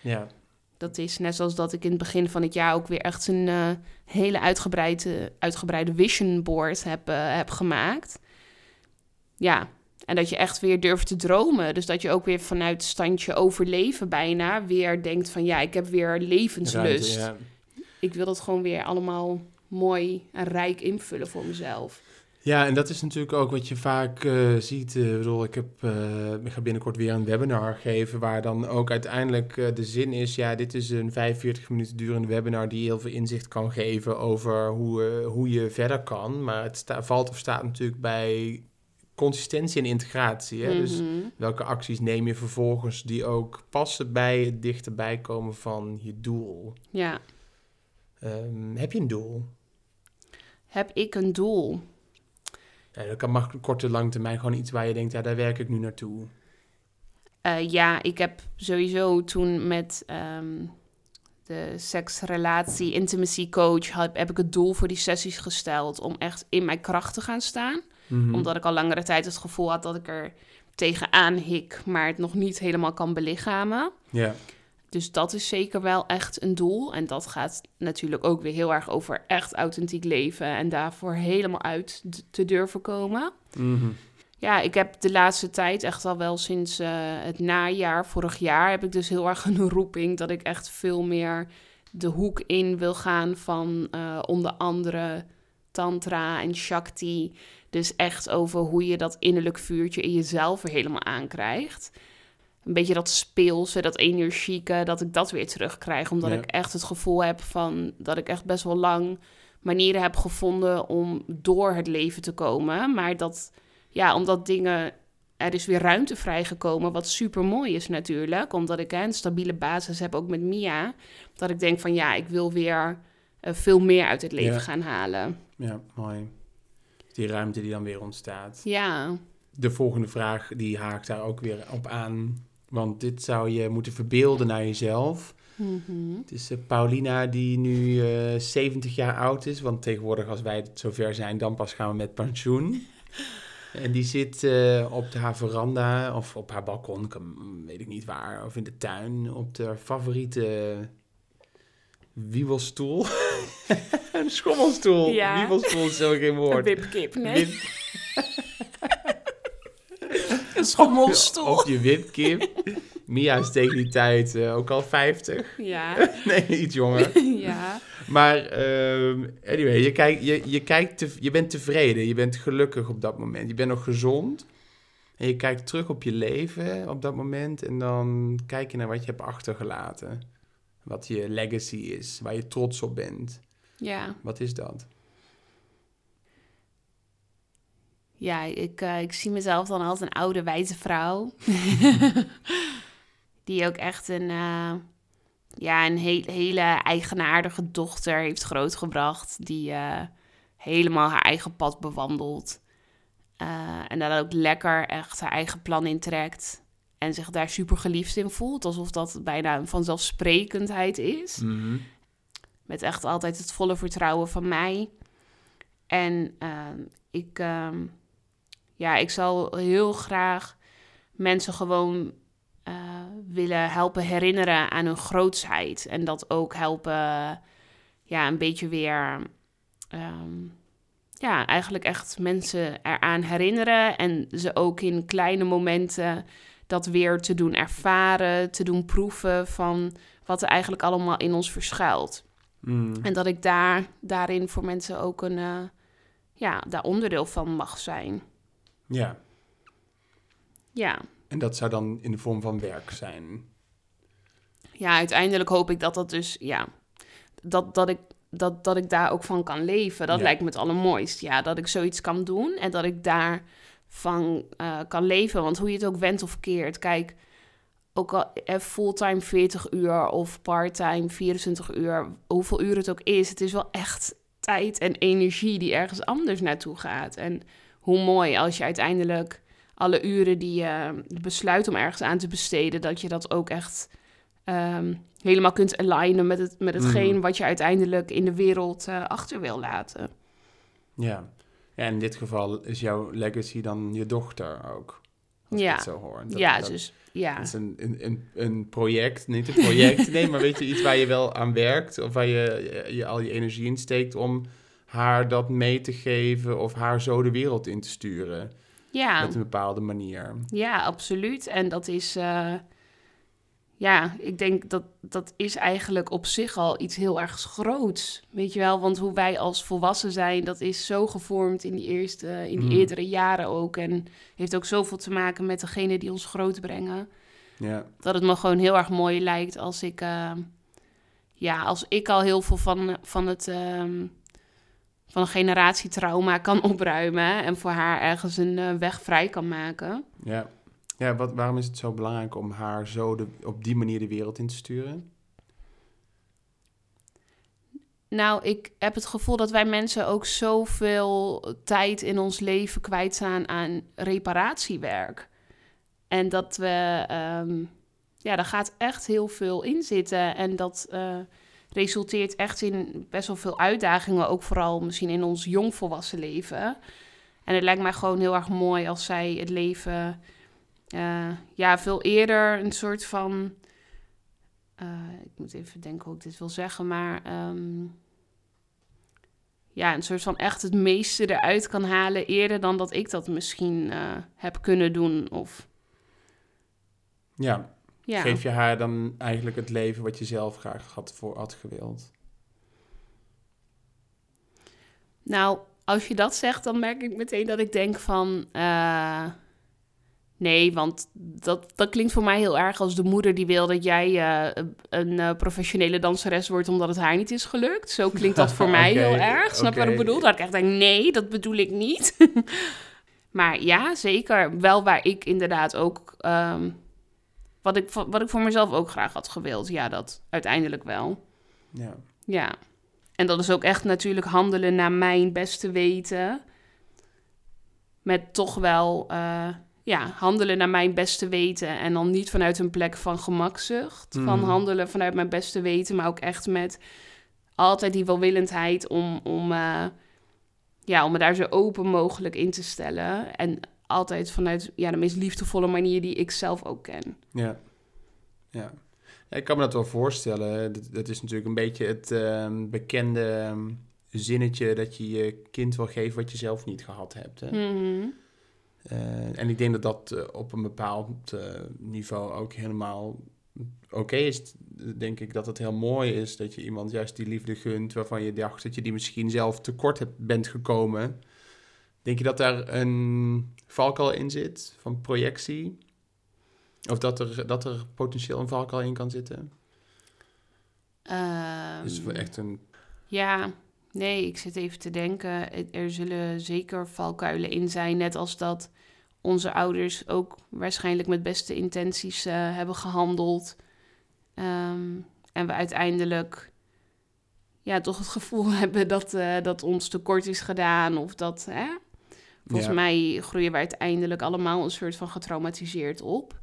[SPEAKER 2] ja.
[SPEAKER 1] Dat is net zoals dat ik in het begin van het jaar ook weer echt een uh, hele uitgebreide, uitgebreide vision board heb, uh, heb gemaakt. Ja, en dat je echt weer durft te dromen. Dus dat je ook weer vanuit standje overleven bijna weer denkt van ja, ik heb weer levenslust. ja. Ik wil dat gewoon weer allemaal mooi en rijk invullen voor mezelf.
[SPEAKER 2] Ja, en dat is natuurlijk ook wat je vaak uh, ziet. Uh, bedoel, ik, heb, uh, ik ga binnenkort weer een webinar geven waar dan ook uiteindelijk de zin is... ja, dit is een 45 minuten durende webinar die heel veel inzicht kan geven over hoe, hoe je verder kan. Maar het valt of staat natuurlijk bij consistentie en integratie. Hè? Dus mhm. welke acties neem je vervolgens die ook passen bij het dichterbij komen van je doel?
[SPEAKER 1] Ja.
[SPEAKER 2] Um, heb je een doel?
[SPEAKER 1] Heb ik een doel?
[SPEAKER 2] Ja, dat kan maar korte, lange termijn gewoon iets waar je denkt, ja, daar werk ik nu naartoe.
[SPEAKER 1] Uh, ja, ik heb sowieso toen met um, de seksrelatie, intimacy coach, heb, heb, ik het doel voor die sessies gesteld om echt in mijn kracht te gaan staan. Mhm. Omdat ik al langere tijd het gevoel had dat ik er tegenaan hik, maar het nog niet helemaal kan belichamen.
[SPEAKER 2] Ja.
[SPEAKER 1] Dus dat is zeker wel echt een doel. En dat gaat natuurlijk ook weer heel erg over echt authentiek leven en daarvoor helemaal uit te durven komen.
[SPEAKER 2] Mhm.
[SPEAKER 1] Ja, ik heb de laatste tijd, echt al wel sinds uh, het najaar, vorig jaar, heb ik dus heel erg een <laughs> roeping dat ik echt veel meer de hoek in wil gaan van uh, onder andere Tantra en Shakti. Dus echt over hoe je dat innerlijk vuurtje in jezelf weer helemaal aankrijgt een beetje dat speelse, dat energieke, dat ik dat weer terugkrijg. Omdat ik echt het gevoel heb van dat ik echt best wel lang manieren heb gevonden om door het leven te komen. Maar dat, ja, omdat dingen, er is weer ruimte vrijgekomen, wat super mooi is natuurlijk. Omdat ik hè, een stabiele basis heb, ook met Mia. Dat ik denk van ja, ik wil weer uh, veel meer uit het leven gaan halen.
[SPEAKER 2] Ja, mooi. Die ruimte die dan weer ontstaat.
[SPEAKER 1] Ja.
[SPEAKER 2] De volgende vraag, die haakt daar ook weer op aan. Want dit zou je moeten verbeelden naar jezelf.
[SPEAKER 1] Mm
[SPEAKER 2] Het is uh, Paulina die nu uh, eh, 70 jaar oud is. Want tegenwoordig als wij het zover zijn, dan pas gaan we met pensioen. <laughs> En die zit uh, op haar veranda of op haar balkon, weet ik niet waar, of in de tuin, op de favoriete wiebelstoel. <laughs> een schommelstoel. Ja. Wiebelstoel is zo geen woord.
[SPEAKER 1] Een wipkip, nee. Wip... <laughs> een schommelstoel.
[SPEAKER 2] Of je wipkip. Mia is tegen die tijd uh, ook al 50.
[SPEAKER 1] Ja. <laughs>
[SPEAKER 2] nee, iets jonger. <laughs>
[SPEAKER 1] ja.
[SPEAKER 2] Maar um, anyway, je, kijkt, je, je, kijkt te, je bent tevreden. Je bent gelukkig op dat moment. Je bent nog gezond. En je kijkt terug op je leven op dat moment. En dan kijk je naar wat je hebt achtergelaten. Wat je legacy is. Waar je trots op bent.
[SPEAKER 1] Ja.
[SPEAKER 2] Wat is dat?
[SPEAKER 1] Ja, ik, uh, ik zie mezelf dan als een oude wijze vrouw. <laughs> die ook echt een, uh, ja, een he hele eigenaardige dochter heeft grootgebracht. Die uh, helemaal haar eigen pad bewandelt. en daar ook lekker echt haar eigen plan in trekt. en zich daar super geliefd in voelt. Alsof dat bijna een vanzelfsprekendheid is.
[SPEAKER 2] Mhm.
[SPEAKER 1] Met echt altijd het volle vertrouwen van mij. En ehm, ik, ehm, ja, ik zal heel graag mensen gewoon eh, willen helpen herinneren aan hun grootsheid. En dat ook helpen, ja, een beetje weer, ehm, ja, eigenlijk echt mensen eraan herinneren. En ze ook in kleine momenten dat weer te doen ervaren, te doen proeven van wat er eigenlijk allemaal in ons verschuilt.
[SPEAKER 2] Mm.
[SPEAKER 1] En dat ik daar, daarin voor mensen ook een, eh, ja, daar onderdeel van mag zijn.
[SPEAKER 2] Ja,
[SPEAKER 1] Ja.
[SPEAKER 2] en dat zou dan in de vorm van werk zijn.
[SPEAKER 1] ja, uiteindelijk hoop ik dat dat dus, ja, dat, dat, ik, dat, dat ik daar ook van kan leven. Dat
[SPEAKER 2] Ja.
[SPEAKER 1] lijkt me het allermooist. Ja, dat ik zoiets kan doen en dat ik daarvan eh kan leven. Want hoe je het ook wendt of keert, kijk, ook al eh, fulltime 40 uur of parttime 24 uur, hoeveel uur het ook is, het is wel echt tijd en energie die ergens anders naartoe gaat. En hoe mooi als je uiteindelijk alle uren die je besluit om ergens aan te besteden, dat je dat ook echt ehm, helemaal kunt alignen met, het, met hetgeen
[SPEAKER 2] Mhm.
[SPEAKER 1] wat je uiteindelijk in de wereld eh, achter wil laten.
[SPEAKER 2] Ja. ja, in dit geval is jouw legacy dan je dochter ook. Als ik
[SPEAKER 1] Ja.
[SPEAKER 2] het zo hoor. Dat-
[SPEAKER 1] ja,
[SPEAKER 2] dat-
[SPEAKER 1] dus ja.
[SPEAKER 2] Dat is een, een, een, een project, niet een project, nee, maar weet je, iets waar je wel aan werkt of waar je, je, je al je energie in steekt om haar dat mee te geven of haar zo de wereld in te sturen
[SPEAKER 1] Ja,
[SPEAKER 2] met een bepaalde manier.
[SPEAKER 1] ja, absoluut. En dat is, eh, ja, ik denk dat dat is eigenlijk op zich al iets heel erg groots. Weet je wel, want hoe wij als volwassen zijn, dat is zo gevormd in die eerste, in die
[SPEAKER 2] Mm.
[SPEAKER 1] eerdere jaren ook. En heeft ook zoveel te maken met degene die ons grootbrengen.
[SPEAKER 2] Ja,
[SPEAKER 1] dat het me gewoon heel erg mooi lijkt als ik, eh, ja, als ik al heel veel van, van het ehm, van een generatietrauma kan <laughs> opruimen en voor haar ergens een eh, weg vrij kan maken.
[SPEAKER 2] ja. ja wat, waarom is het zo belangrijk om haar zo de, op die manier de wereld in te sturen?
[SPEAKER 1] Nou, ik heb het gevoel dat wij mensen ook zoveel tijd in ons leven kwijtstaan aan reparatiewerk. En dat we, ehm, ja, daar gaat echt heel veel in zitten. En dat eh, resulteert echt in best wel veel uitdagingen, ook vooral misschien in ons jongvolwassen leven. En het lijkt mij gewoon heel erg mooi als zij het leven eh, ja, veel eerder een soort van. eh, ik moet even denken hoe ik dit wil zeggen, maar. ehm, ja, een soort van echt het meeste eruit kan halen eerder dan dat ik dat misschien eh, heb kunnen doen. Of
[SPEAKER 2] Ja,
[SPEAKER 1] ja.
[SPEAKER 2] geef je haar dan eigenlijk het leven wat je zelf graag had, voor, had gewild?
[SPEAKER 1] Nou, als je dat zegt, dan merk ik meteen dat ik denk van... eh, nee, want dat, dat klinkt voor mij heel erg als de moeder die wil dat jij eh, een eh, professionele danseres wordt omdat het haar niet is gelukt. Zo klinkt dat voor <laughs> mij heel erg. Snap je wat ik bedoel? Dat ik echt denk, nee, dat bedoel ik niet. <laughs> maar ja, zeker. Wel waar ik inderdaad ook... ehm, wat, ik, wat ik voor mezelf ook graag had gewild. Ja, dat uiteindelijk wel.
[SPEAKER 2] Ja,
[SPEAKER 1] Ja. En dat is ook echt natuurlijk handelen naar mijn beste weten. Met toch wel, eh, ja, handelen naar mijn beste weten. En dan niet vanuit een plek van gemakzucht. Van
[SPEAKER 2] Mhm.
[SPEAKER 1] handelen vanuit mijn beste weten. Maar ook echt met altijd die welwillendheid om, om, eh, ja, om me daar zo open mogelijk in te stellen. En altijd vanuit ja, de meest liefdevolle manier die ik zelf ook ken.
[SPEAKER 2] ja. ja. Ja, ik kan me dat wel voorstellen. Dat, dat is natuurlijk een beetje het ehm, bekende ehm, zinnetje dat je je kind wil geven wat je zelf niet gehad hebt. Hè?
[SPEAKER 1] Mhm.
[SPEAKER 2] Eh, en ik denk dat dat eh, op een bepaald eh, niveau ook helemaal oké is. Denk ik dat het heel mooi is dat je iemand juist die liefde gunt waarvan je dacht dat je die misschien zelf tekort hebt, bent gekomen. Denk je dat daar een valkuil in zit van projectie? Of dat er, dat er potentieel een valkuil in kan zitten?
[SPEAKER 1] Ehm,
[SPEAKER 2] Dus echt een.
[SPEAKER 1] Ja, nee, ik zit even te denken. Er zullen zeker valkuilen in zijn, net als dat onze ouders ook waarschijnlijk met beste intenties eh, hebben gehandeld. Ehm, en we uiteindelijk ja, toch het gevoel <laughs> hebben dat, eh, dat ons tekort is gedaan. Of dat, hè? Volgens
[SPEAKER 2] Ja.
[SPEAKER 1] mij groeien we uiteindelijk allemaal een soort van getraumatiseerd op.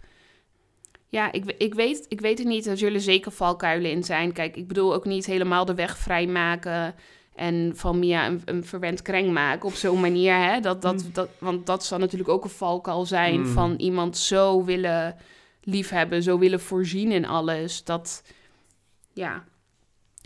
[SPEAKER 1] Ja, ik, ik, weet, ik weet het niet. Er zullen zeker valkuilen in zijn. Kijk, ik bedoel ook niet helemaal de weg vrijmaken en van Mia een, een verwend kreng maken op zo'n manier. Hè? Dat, dat,
[SPEAKER 2] Mm.
[SPEAKER 1] dat, want dat zal natuurlijk ook een valkuil zijn
[SPEAKER 2] Mm.
[SPEAKER 1] van iemand zo willen liefhebben, zo willen voorzien in alles. Dat, ja,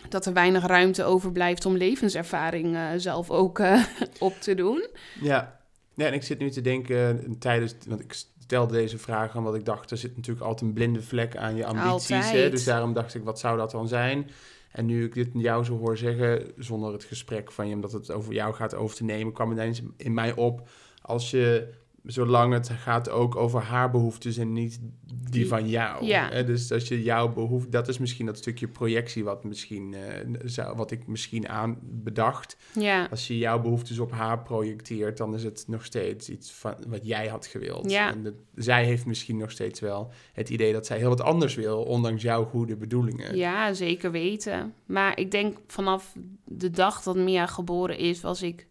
[SPEAKER 1] dat er weinig ruimte overblijft om levenservaring eh, zelf ook eh, <laughs> op te doen.
[SPEAKER 2] Ja. Ja, en ik zit nu te denken eh, tijdens, want ik stelde deze vraag omdat ik dacht, er zit natuurlijk altijd een blinde vlek aan je ambities. Hè? Dus daarom dacht ik, wat zou dat dan zijn? En nu ik dit jou zo hoor zeggen, zonder het gesprek van je, omdat het over jou gaat over te nemen, kwam ineens in mij op, als je, zolang het gaat ook over haar behoeftes en niet die
[SPEAKER 1] Die-
[SPEAKER 2] van jou.
[SPEAKER 1] ja.
[SPEAKER 2] Dus als je jouw behoefte, dat is misschien dat stukje projectie wat, misschien, eh, zou, wat ik misschien aan bedacht.
[SPEAKER 1] Ja,
[SPEAKER 2] Als je jouw behoeftes op haar projecteert, dan is het nog steeds iets van wat jij had gewild.
[SPEAKER 1] Ja.
[SPEAKER 2] En de- zij heeft misschien nog steeds wel het idee dat zij heel wat anders wil, ondanks jouw goede bedoelingen.
[SPEAKER 1] ja, zeker weten. Maar ik denk vanaf de dag dat Mia geboren is, was ik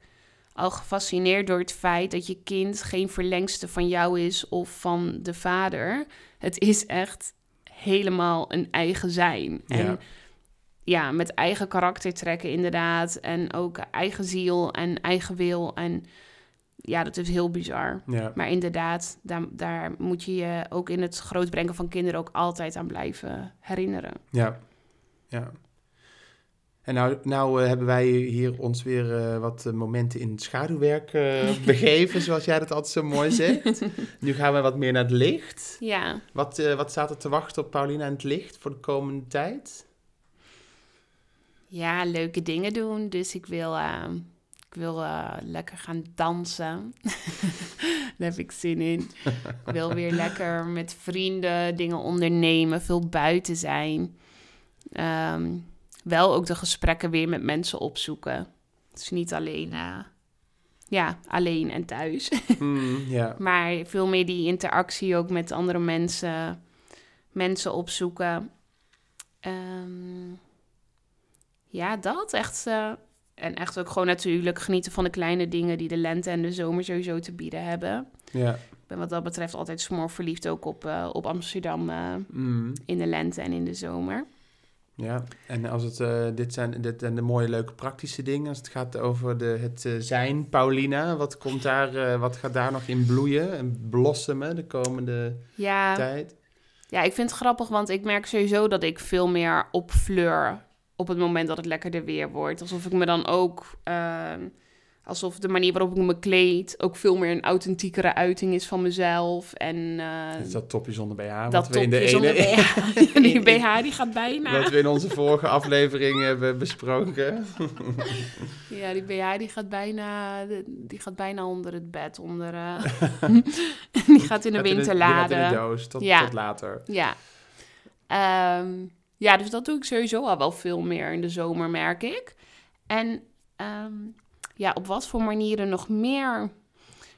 [SPEAKER 1] al gefascineerd door het feit dat je kind geen verlengste van jou is of van de vader. Het is echt helemaal een eigen zijn. En
[SPEAKER 2] Ja.
[SPEAKER 1] ja, met eigen karaktertrekken inderdaad. En ook eigen ziel en eigen wil. En ja, dat is heel bizar.
[SPEAKER 2] Ja.
[SPEAKER 1] Maar inderdaad, daar, daar moet je je ook in het grootbrengen van kinderen ook altijd aan blijven herinneren.
[SPEAKER 2] Ja. ja. En nou, nou eh, hebben wij hier ons weer eh, wat eh, momenten in het schaduwwerk eh, <laughs> begeven, zoals jij dat altijd zo mooi zegt. <laughs> Nu gaan we wat meer naar het licht.
[SPEAKER 1] Ja,
[SPEAKER 2] Wat, wat staat er te wachten op Paulina in het licht voor de komende tijd?
[SPEAKER 1] ja leuke dingen doen. Dus ik wil, eh, ik wil lekker gaan dansen. <laughs> Daar heb ik zin in. ik wil weer lekker met vrienden dingen ondernemen, veel buiten zijn. Ehm, wel ook de gesprekken weer met mensen opzoeken. Dus niet alleen, eh, ja, alleen en thuis. <laughs>
[SPEAKER 2] Ja.
[SPEAKER 1] Maar veel meer die interactie ook met andere mensen, mensen opzoeken. Ehm, ja, dat echt. eh, en echt ook gewoon natuurlijk genieten van de kleine dingen die de lente en de zomer sowieso te bieden hebben.
[SPEAKER 2] ja.
[SPEAKER 1] Ik ben wat dat betreft altijd smoor verliefd ook op, eh, op Amsterdam
[SPEAKER 2] Hmm.
[SPEAKER 1] in de lente en in de zomer.
[SPEAKER 2] Ja, en als het, eh, dit, zijn, dit zijn de mooie, leuke, praktische dingen. Als het gaat over de, het eh, zijn, Paulina, wat, komt daar, eh, wat gaat daar nog in bloeien en blossomen de komende
[SPEAKER 1] Ja,
[SPEAKER 2] tijd?
[SPEAKER 1] Ja, ik vind het grappig, want ik merk sowieso dat ik veel meer opfleur op het moment dat het lekkerder weer wordt. Alsof ik me dan ook, ehm, alsof de manier waarop ik me kleed ook veel meer een authentiekere uiting is van mezelf. En eh,
[SPEAKER 2] Dat is dat topje zonder BH,
[SPEAKER 1] dat
[SPEAKER 2] we in de ene...
[SPEAKER 1] zonder BH. <laughs> <laughs> Die BH die gaat bijna.
[SPEAKER 2] Wat we in onze vorige aflevering hebben besproken. <laughs>
[SPEAKER 1] Ja, die BH die gaat bijna, die gaat bijna onder het bed, onder. eh, die gaat in de
[SPEAKER 2] Gaat in de doos, tot,
[SPEAKER 1] Ja.
[SPEAKER 2] tot later.
[SPEAKER 1] Ja. Ehm, ja, dus dat doe ik sowieso al wel veel meer in de zomer, merk ik. En ehm, ja, op wat voor manieren nog meer?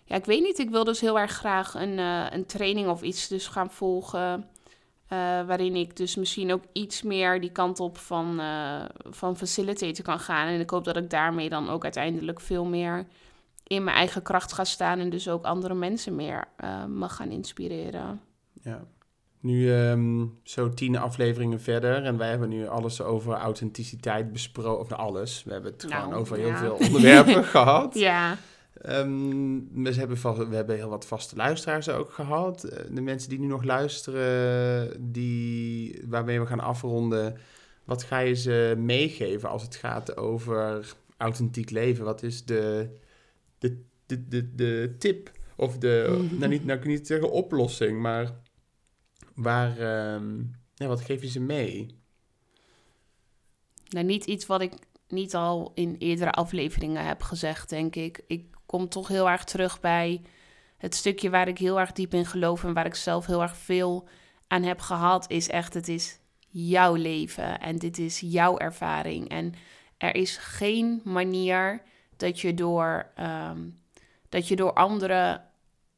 [SPEAKER 1] Ja, ik weet niet. Ik wil dus heel erg graag een, eh, een training of iets dus gaan volgen. eh, waarin ik dus misschien ook iets meer die kant op van, eh van facilitator kan gaan. En ik hoop dat ik daarmee dan ook uiteindelijk veel meer in mijn eigen kracht ga staan. En dus ook andere mensen meer mag gaan inspireren.
[SPEAKER 2] Ja. Nu ehm, zo tien afleveringen verder en wij hebben nu alles over authenticiteit besproken. Of nou, alles. We hebben het
[SPEAKER 1] Nou,
[SPEAKER 2] gewoon over heel
[SPEAKER 1] ja.
[SPEAKER 2] veel onderwerpen <laughs> gehad.
[SPEAKER 1] Ja.
[SPEAKER 2] Ehm, we, hebben vast, we hebben heel wat vaste luisteraars ook gehad. Eh, De mensen die nu nog luisteren, die, waarmee we gaan afronden. Wat ga je ze meegeven als het gaat over authentiek leven? Wat is de, de, de, de, de tip? Of de, <laughs> nou, niet, nou ik niet zeggen oplossing, maar waar, ehm, wat geef je ze mee?
[SPEAKER 1] Nou, niet iets wat ik niet al in eerdere afleveringen heb gezegd, denk ik. Ik kom toch heel erg terug bij het stukje waar ik heel erg diep in geloof en waar ik zelf heel erg veel aan heb gehad, is echt, het is jouw leven en dit is jouw ervaring. En er is geen manier dat je door, ehm, dat je door anderen,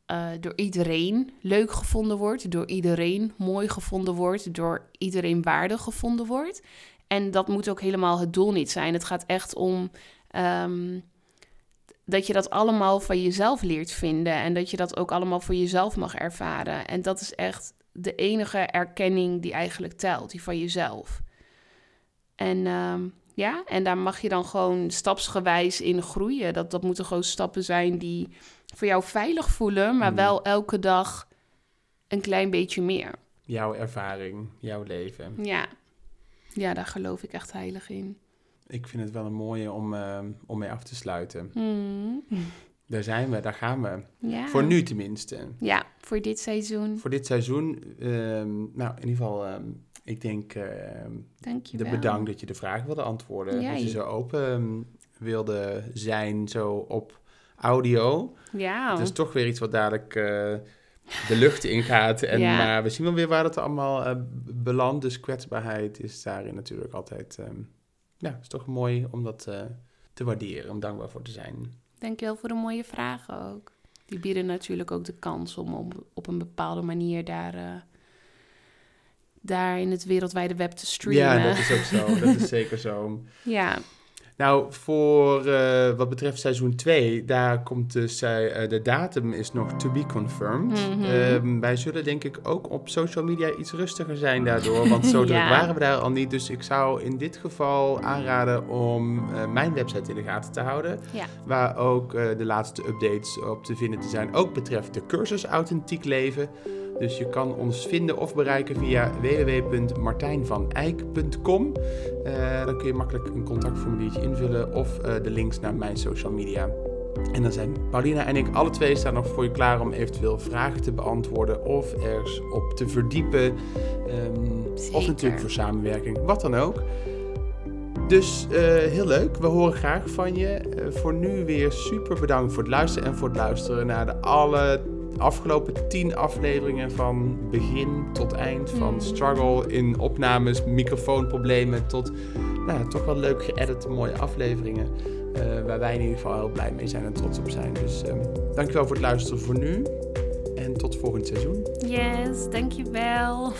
[SPEAKER 1] eh, door iedereen leuk gevonden wordt, door iedereen mooi gevonden wordt, door iedereen waardig gevonden wordt. En dat moet ook helemaal het doel niet zijn. Het gaat echt om ehm, dat je dat allemaal van jezelf leert vinden. En dat je dat ook allemaal voor jezelf mag ervaren. En dat is echt de enige erkenning die eigenlijk telt, die van jezelf. En ehm, ja, en daar mag je dan gewoon stapsgewijs in groeien. Dat, dat moeten gewoon stappen zijn die voor jou veilig voelen, maar
[SPEAKER 2] Mm.
[SPEAKER 1] wel elke dag een klein beetje meer.
[SPEAKER 2] Jouw ervaring, jouw leven.
[SPEAKER 1] Ja. ja, daar geloof ik echt heilig in.
[SPEAKER 2] Ik vind het wel een mooie om, eh, om mee af te sluiten.
[SPEAKER 1] Hmm. <laughs>
[SPEAKER 2] Daar zijn we, daar gaan we.
[SPEAKER 1] Ja.
[SPEAKER 2] Voor nu tenminste.
[SPEAKER 1] Ja, voor dit seizoen.
[SPEAKER 2] Voor dit seizoen, ehm, nou in ieder geval, ehm, ik denk ehm,
[SPEAKER 1] Dank je
[SPEAKER 2] de bedankt dat je de vraag wilde antwoorden.
[SPEAKER 1] Ja,
[SPEAKER 2] dat je zo open ehm, wilde zijn, zo op audio.
[SPEAKER 1] Ja.
[SPEAKER 2] Het is toch weer iets wat dadelijk eh, de lucht ingaat. En,
[SPEAKER 1] Ja.
[SPEAKER 2] Maar we zien wel weer waar het allemaal eh, belandt. Dus kwetsbaarheid is daarin natuurlijk altijd... ehm, ja, is toch mooi om dat eh, te waarderen, om dankbaar voor te zijn.
[SPEAKER 1] Dankjewel voor de mooie vragen ook. Die bieden natuurlijk ook de kans om op, op een bepaalde manier daar, eh, daar in het wereldwijde web te streamen.
[SPEAKER 2] Ja, dat is ook zo. dat is <laughs> zeker zo.
[SPEAKER 1] Ja,
[SPEAKER 2] Nou, voor eh, wat betreft seizoen 2, daar komt dus de datum is nog to be confirmed.
[SPEAKER 1] Mhm.
[SPEAKER 2] Ehm, wij zullen denk ik ook op social media iets rustiger zijn daardoor, want zo <laughs> druk
[SPEAKER 1] Ja.
[SPEAKER 2] waren we daar al niet. Dus ik zou in dit geval aanraden om eh, mijn website in de gaten te houden,
[SPEAKER 1] ja.
[SPEAKER 2] waar ook de laatste updates op te vinden te zijn, ook betreft de cursus Authentiek Leven. Dus je kan ons vinden of bereiken via www.martijnvaneyck.com. Eh, dan kun je makkelijk een contactformuliertje invullen of eh, de links naar mijn social media. En dan zijn Paulina en ik alle twee staan nog voor je klaar om eventueel vragen te beantwoorden of ergens op te verdiepen. Ehm, of natuurlijk voor samenwerking, wat dan ook. Dus eh, heel leuk, we horen graag van je. Voor nu weer super bedankt voor het luisteren en voor het luisteren naar de alle afgelopen tien afleveringen van begin tot eind. Van
[SPEAKER 1] Mm.
[SPEAKER 2] struggle in opnames, microfoonproblemen tot nou, toch wel leuk geëdite mooie afleveringen. eh, waar wij in ieder geval heel blij mee zijn en trots op zijn. Dus ehm, dankjewel voor het luisteren voor nu. En tot volgend seizoen.
[SPEAKER 1] Yes, dankjewel.